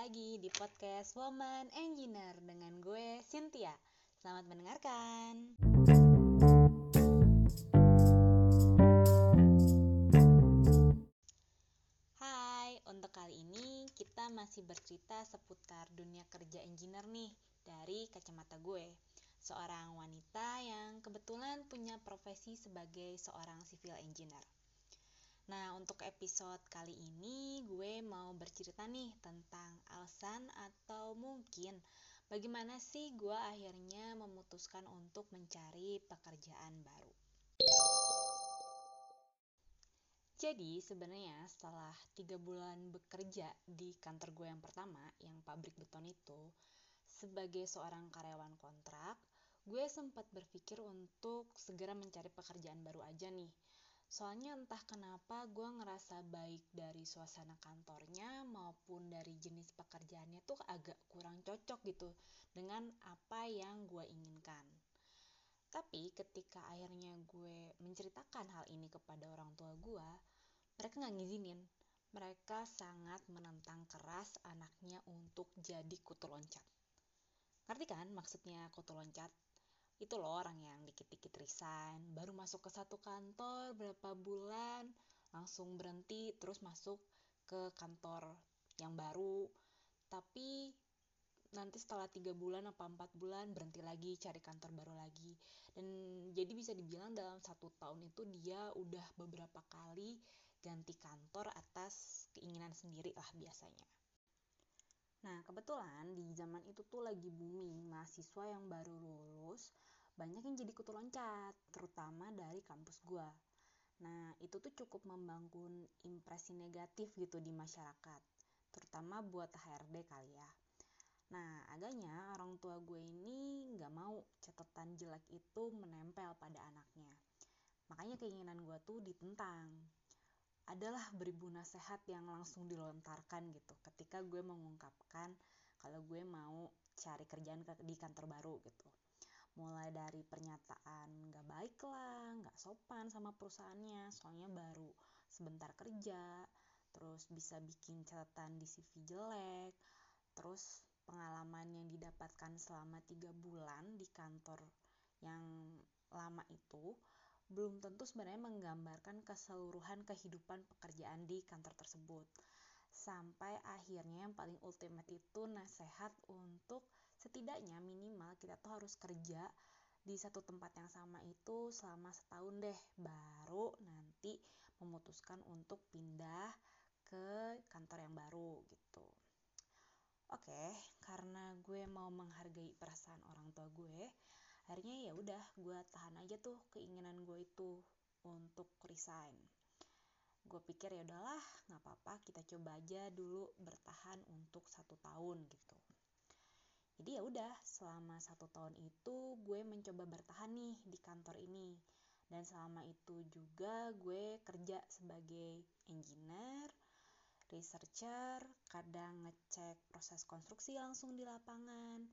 lagi di podcast Woman Engineer dengan gue Cynthia. Selamat mendengarkan. Hai, untuk kali ini kita masih bercerita seputar dunia kerja engineer nih dari kacamata gue. Seorang wanita yang kebetulan punya profesi sebagai seorang civil engineer. Nah, untuk episode kali ini gue mau bercerita nih tentang alasan atau mungkin bagaimana sih gue akhirnya memutuskan untuk mencari pekerjaan baru. Jadi sebenarnya setelah tiga bulan bekerja di kantor gue yang pertama, yang pabrik beton itu, sebagai seorang karyawan kontrak, gue sempat berpikir untuk segera mencari pekerjaan baru aja nih Soalnya entah kenapa gue ngerasa baik dari suasana kantornya maupun dari jenis pekerjaannya tuh agak kurang cocok gitu dengan apa yang gue inginkan. Tapi ketika akhirnya gue menceritakan hal ini kepada orang tua gue, mereka nggak ngizinin. Mereka sangat menentang keras anaknya untuk jadi kutu loncat. Ngerti kan maksudnya kutu loncat? Itu loh orang yang dikit-dikit resign baru masuk ke satu kantor berapa bulan langsung berhenti terus masuk ke kantor yang baru. Tapi nanti setelah tiga bulan apa empat bulan berhenti lagi cari kantor baru lagi. Dan jadi bisa dibilang dalam satu tahun itu dia udah beberapa kali ganti kantor atas keinginan sendiri lah biasanya Nah, kebetulan di zaman itu tuh lagi booming mahasiswa yang baru lulus banyak yang jadi kutu loncat, terutama dari kampus gua. Nah, itu tuh cukup membangun impresi negatif gitu di masyarakat, terutama buat HRD kali ya. Nah, agaknya orang tua gue ini nggak mau catatan jelek itu menempel pada anaknya. Makanya keinginan gue tuh ditentang. Adalah beribu nasihat yang langsung dilontarkan gitu. Ketika gue mengungkapkan kalau gue mau cari kerjaan di kantor baru gitu. Mulai dari pernyataan nggak baik lah nggak sopan sama perusahaannya soalnya baru sebentar kerja terus bisa bikin catatan di CV jelek terus pengalaman yang didapatkan selama tiga bulan di kantor yang lama itu belum tentu sebenarnya menggambarkan keseluruhan kehidupan pekerjaan di kantor tersebut. Sampai akhirnya yang paling ultimate itu nasihat untuk setidaknya minimal kita tuh harus kerja di satu tempat yang sama itu selama setahun deh baru nanti memutuskan untuk pindah ke kantor yang baru gitu. Oke karena gue mau menghargai perasaan orang tua gue akhirnya ya udah gue tahan aja tuh keinginan gue itu untuk resign. Gue pikir ya udahlah nggak apa-apa kita coba aja dulu bertahan untuk satu tahun gitu. Jadi ya udah selama satu tahun itu gue mencoba bertahan nih di kantor ini. Dan selama itu juga gue kerja sebagai engineer researcher kadang ngecek proses konstruksi langsung di lapangan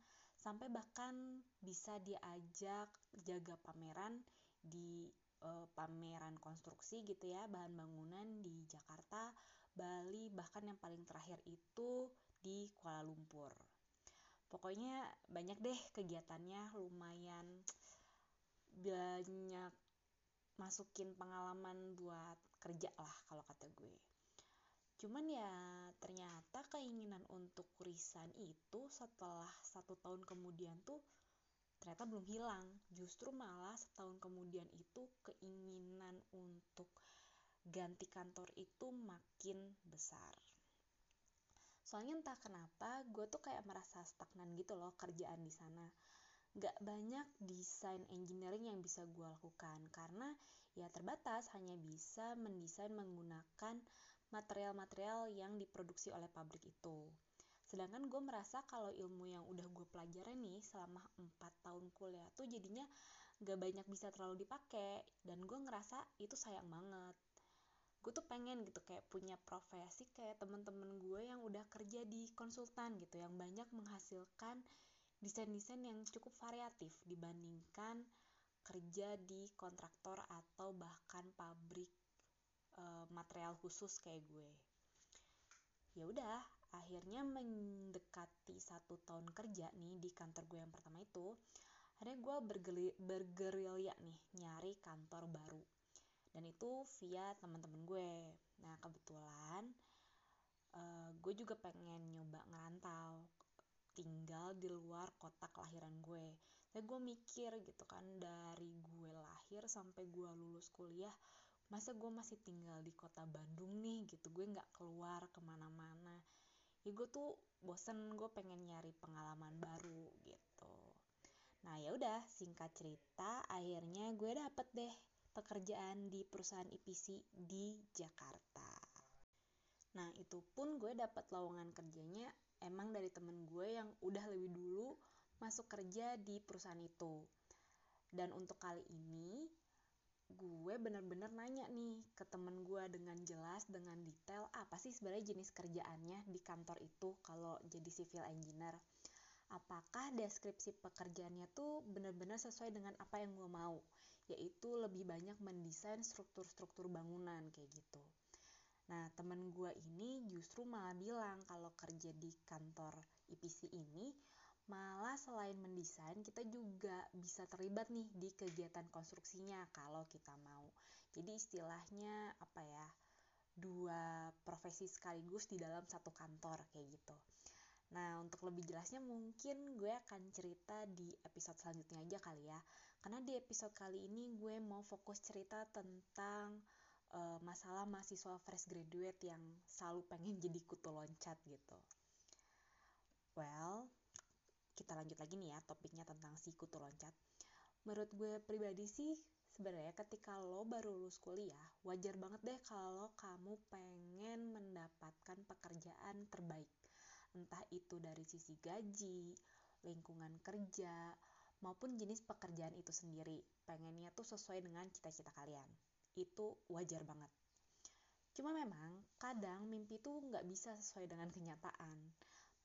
sampai bahkan bisa diajak jaga pameran di e, pameran konstruksi gitu ya bahan bangunan di Jakarta, Bali bahkan yang paling terakhir itu di Kuala Lumpur. Pokoknya banyak deh kegiatannya lumayan banyak masukin pengalaman buat kerja lah kalau kata gue. Cuman ya ternyata keinginan untuk resign itu setelah satu tahun kemudian tuh ternyata belum hilang. Justru malah setahun kemudian itu keinginan untuk ganti kantor itu makin besar. Soalnya entah kenapa gue tuh kayak merasa stagnan gitu loh kerjaan di sana. Gak banyak desain engineering yang bisa gue lakukan karena ya terbatas hanya bisa mendesain menggunakan material-material yang diproduksi oleh pabrik itu. Sedangkan gue merasa kalau ilmu yang udah gue pelajarin nih selama 4 tahun kuliah tuh jadinya gak banyak bisa terlalu dipakai dan gue ngerasa itu sayang banget. Gue tuh pengen gitu kayak punya profesi kayak temen-temen gue yang udah kerja di konsultan gitu yang banyak menghasilkan desain-desain yang cukup variatif dibandingkan kerja di kontraktor atau bahkan pabrik e, material khusus kayak gue. Ya udah akhirnya mendekati satu tahun kerja nih di kantor gue yang pertama itu akhirnya gue bergerilya nih nyari kantor baru. Dan itu via teman-teman gue. Nah kebetulan uh, gue juga pengen nyoba ngerantau tinggal di luar kota kelahiran gue. Saya gue mikir gitu kan dari gue lahir sampai gue lulus kuliah masa gue masih tinggal di kota Bandung nih gitu. Gue nggak keluar ke mana-mana. Ya gue tuh bosen gue pengen nyari pengalaman baru gitu. Nah ya udah singkat cerita akhirnya gue dapet deh pekerjaan di perusahaan IPC di Jakarta. Nah itu pun gue dapet lowongan kerjanya emang dari temen gue yang udah lebih dulu masuk kerja di perusahaan itu. Dan untuk kali ini gue bener-bener nanya nih ke temen gue dengan jelas dengan detail apa sih sebenarnya jenis kerjaannya di kantor itu kalau jadi civil engineer? Apakah deskripsi pekerjaannya tuh bener-bener sesuai dengan apa yang gue mau? Yaitu lebih banyak mendesain struktur-struktur bangunan kayak gitu. Nah temen gue ini justru malah bilang kalau kerja di kantor IPC ini Malah selain mendesain, kita juga bisa terlibat nih di kegiatan konstruksinya kalau kita mau. Jadi istilahnya apa ya? Dua profesi sekaligus di dalam satu kantor kayak gitu. Nah, untuk lebih jelasnya mungkin gue akan cerita di episode selanjutnya aja kali ya. Karena di episode kali ini gue mau fokus cerita tentang uh, masalah mahasiswa fresh graduate yang selalu pengen jadi kutu loncat gitu. Well, kita lanjut lagi nih ya topiknya tentang si kutu loncat. Menurut gue pribadi sih sebenarnya ketika lo baru lulus kuliah, wajar banget deh kalau kamu pengen mendapatkan pekerjaan terbaik. Entah itu dari sisi gaji, lingkungan kerja, maupun jenis pekerjaan itu sendiri. Pengennya tuh sesuai dengan cita-cita kalian. Itu wajar banget. Cuma memang kadang mimpi tuh nggak bisa sesuai dengan kenyataan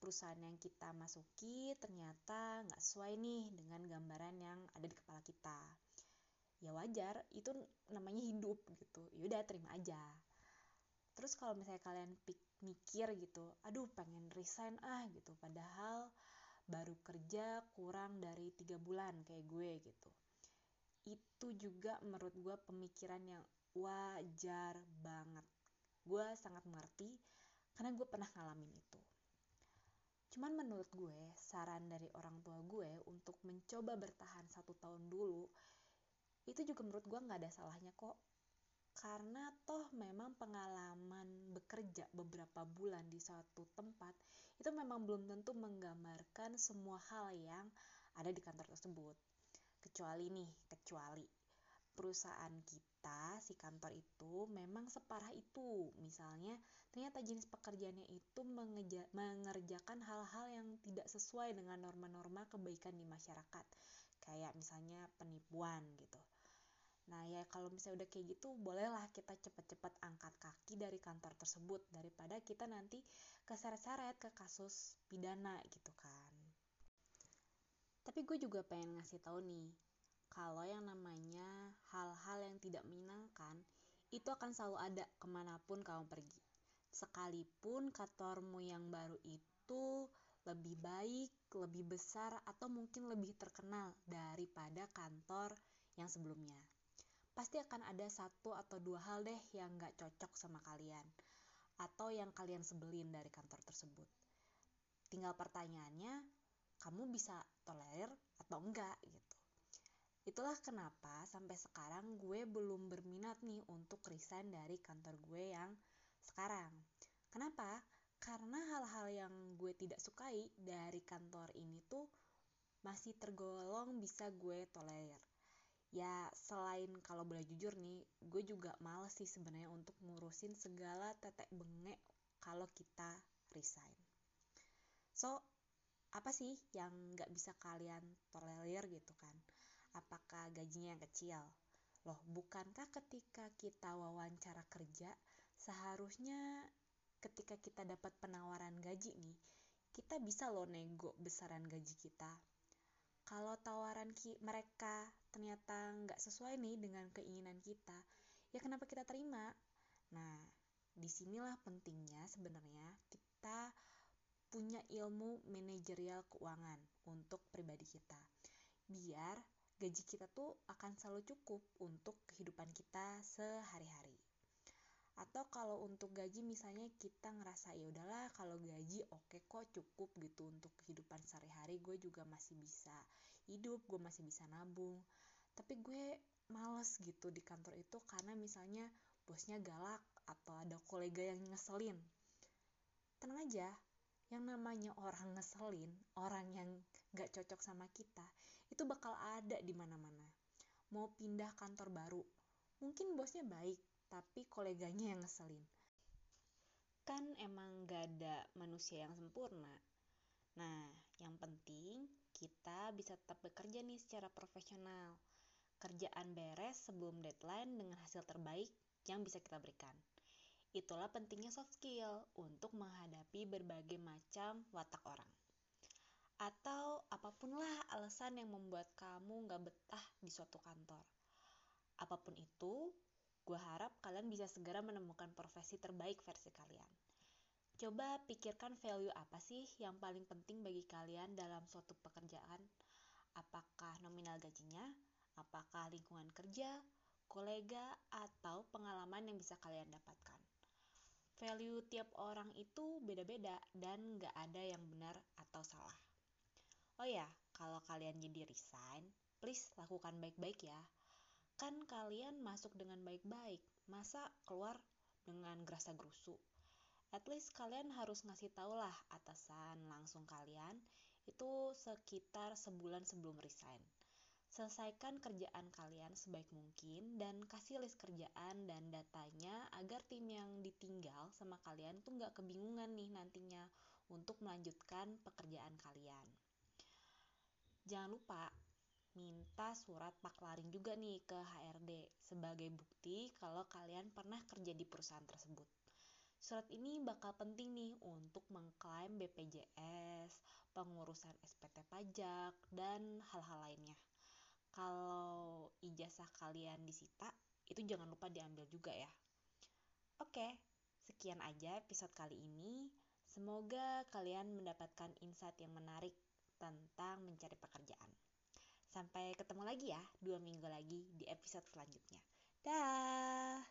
perusahaan yang kita masuki ternyata nggak sesuai nih dengan gambaran yang ada di kepala kita. Ya wajar itu namanya hidup gitu. Yaudah terima aja. Terus kalau misalnya kalian mikir gitu aduh pengen resign ah gitu. Padahal baru kerja kurang dari tiga bulan kayak gue gitu. Itu juga menurut gue pemikiran yang wajar banget. Gue sangat mengerti karena gue pernah ngalamin itu Cuman menurut gue, saran dari orang tua gue untuk mencoba bertahan satu tahun dulu, itu juga menurut gue nggak ada salahnya kok. Karena toh memang pengalaman bekerja beberapa bulan di suatu tempat, itu memang belum tentu menggambarkan semua hal yang ada di kantor tersebut. Kecuali nih, kecuali perusahaan kita, si kantor itu memang separah itu. Misalnya, ternyata jenis pekerjaannya itu mengerjakan hal-hal yang tidak sesuai dengan norma-norma kebaikan di masyarakat. Kayak misalnya penipuan gitu. Nah ya kalau misalnya udah kayak gitu, bolehlah kita cepet-cepet angkat kaki dari kantor tersebut daripada kita nanti keseret-seret ke kasus pidana gitu kan. Tapi gue juga pengen ngasih tahu nih, kalau yang namanya hal-hal yang tidak menyenangkan itu akan selalu ada ke mana pun kamu pergi. Sekalipun kantormu yang baru itu lebih baik, lebih besar, atau mungkin lebih terkenal daripada kantor yang sebelumnya. Pasti akan ada satu atau dua hal deh yang gak cocok sama kalian, atau yang kalian sebelin dari kantor tersebut. Tinggal pertanyaannya, kamu bisa tolerir atau enggak gitu. Itulah kenapa sampai sekarang gue belum berminat nih untuk resign dari kantor gue yang sekarang. Kenapa? Karena hal-hal yang gue tidak sukai dari kantor ini tuh masih tergolong bisa gue tolerir. Ya selain kalau boleh jujur nih, gue juga males sih sebenarnya untuk ngurusin segala tetek bengek kalau kita resign. So, apa sih yang gak bisa kalian tolerir gitu kan? Apakah gajinya yang kecil? Loh, bukankah ketika kita wawancara kerja, seharusnya ketika kita dapat penawaran gaji nih, kita bisa loh nego besaran gaji kita. Kalau tawaran ki mereka ternyata nggak sesuai nih dengan keinginan kita, ya kenapa kita terima? Nah, di sinilah pentingnya sebenarnya kita punya ilmu manajerial keuangan untuk pribadi kita. Biar gaji kita tuh akan selalu cukup untuk kehidupan kita sehari-hari. Atau kalau untuk gaji misalnya kita ngerasa ya udahlah kalau gaji oke okay kok cukup gitu untuk kehidupan sehari-hari gue juga masih bisa hidup, gue masih bisa nabung. Tapi gue males gitu di kantor itu karena misalnya bosnya galak atau ada kolega yang ngeselin. Tenang aja, yang namanya orang ngeselin, orang yang gak cocok sama kita, itu bakal ada di mana-mana. Mau pindah kantor baru, mungkin bosnya baik, tapi koleganya yang ngeselin. Kan emang gak ada manusia yang sempurna. Nah, yang penting kita bisa tetap bekerja nih secara profesional. Kerjaan beres sebelum deadline dengan hasil terbaik yang bisa kita berikan. Itulah pentingnya soft skill untuk menghadapi berbagai macam watak orang. Atau apa pun lah alasan yang membuat kamu gak betah di suatu kantor. Apa pun itu, gue harap kalian bisa segera menemukan profesi terbaik versi kalian. Coba pikirkan value apa sih yang paling penting bagi kalian dalam suatu pekerjaan. Apakah nominal gajinya, apakah lingkungan kerja, kolega, atau pengalaman yang bisa kalian dapatkan value tiap orang itu beda-beda dan gak ada yang benar atau salah. Oh ya, kalau kalian jadi resign, please lakukan baik-baik ya. Kan kalian masuk dengan baik-baik, masa keluar dengan gerasa gerusu? At least kalian harus ngasih tau lah atasan langsung kalian itu sekitar sebulan sebelum resign Selesaikan kerjaan kalian sebaik mungkin dan kasih list kerjaan dan datanya agar tim yang ditinggal sama kalian tuh nggak kebingungan nih nantinya untuk melanjutkan pekerjaan kalian. Jangan lupa minta surat paklaring juga nih ke HRD sebagai bukti kalau kalian pernah kerja di perusahaan tersebut. Surat ini bakal penting nih untuk mengklaim BPJS, pengurusan SPT pajak, dan hal-hal lainnya kalau ijazah kalian disita, itu jangan lupa diambil juga ya. Oke, sekian aja episode kali ini. Semoga kalian mendapatkan insight yang menarik tentang mencari pekerjaan. Sampai ketemu lagi ya, dua minggu lagi di episode selanjutnya. Dah.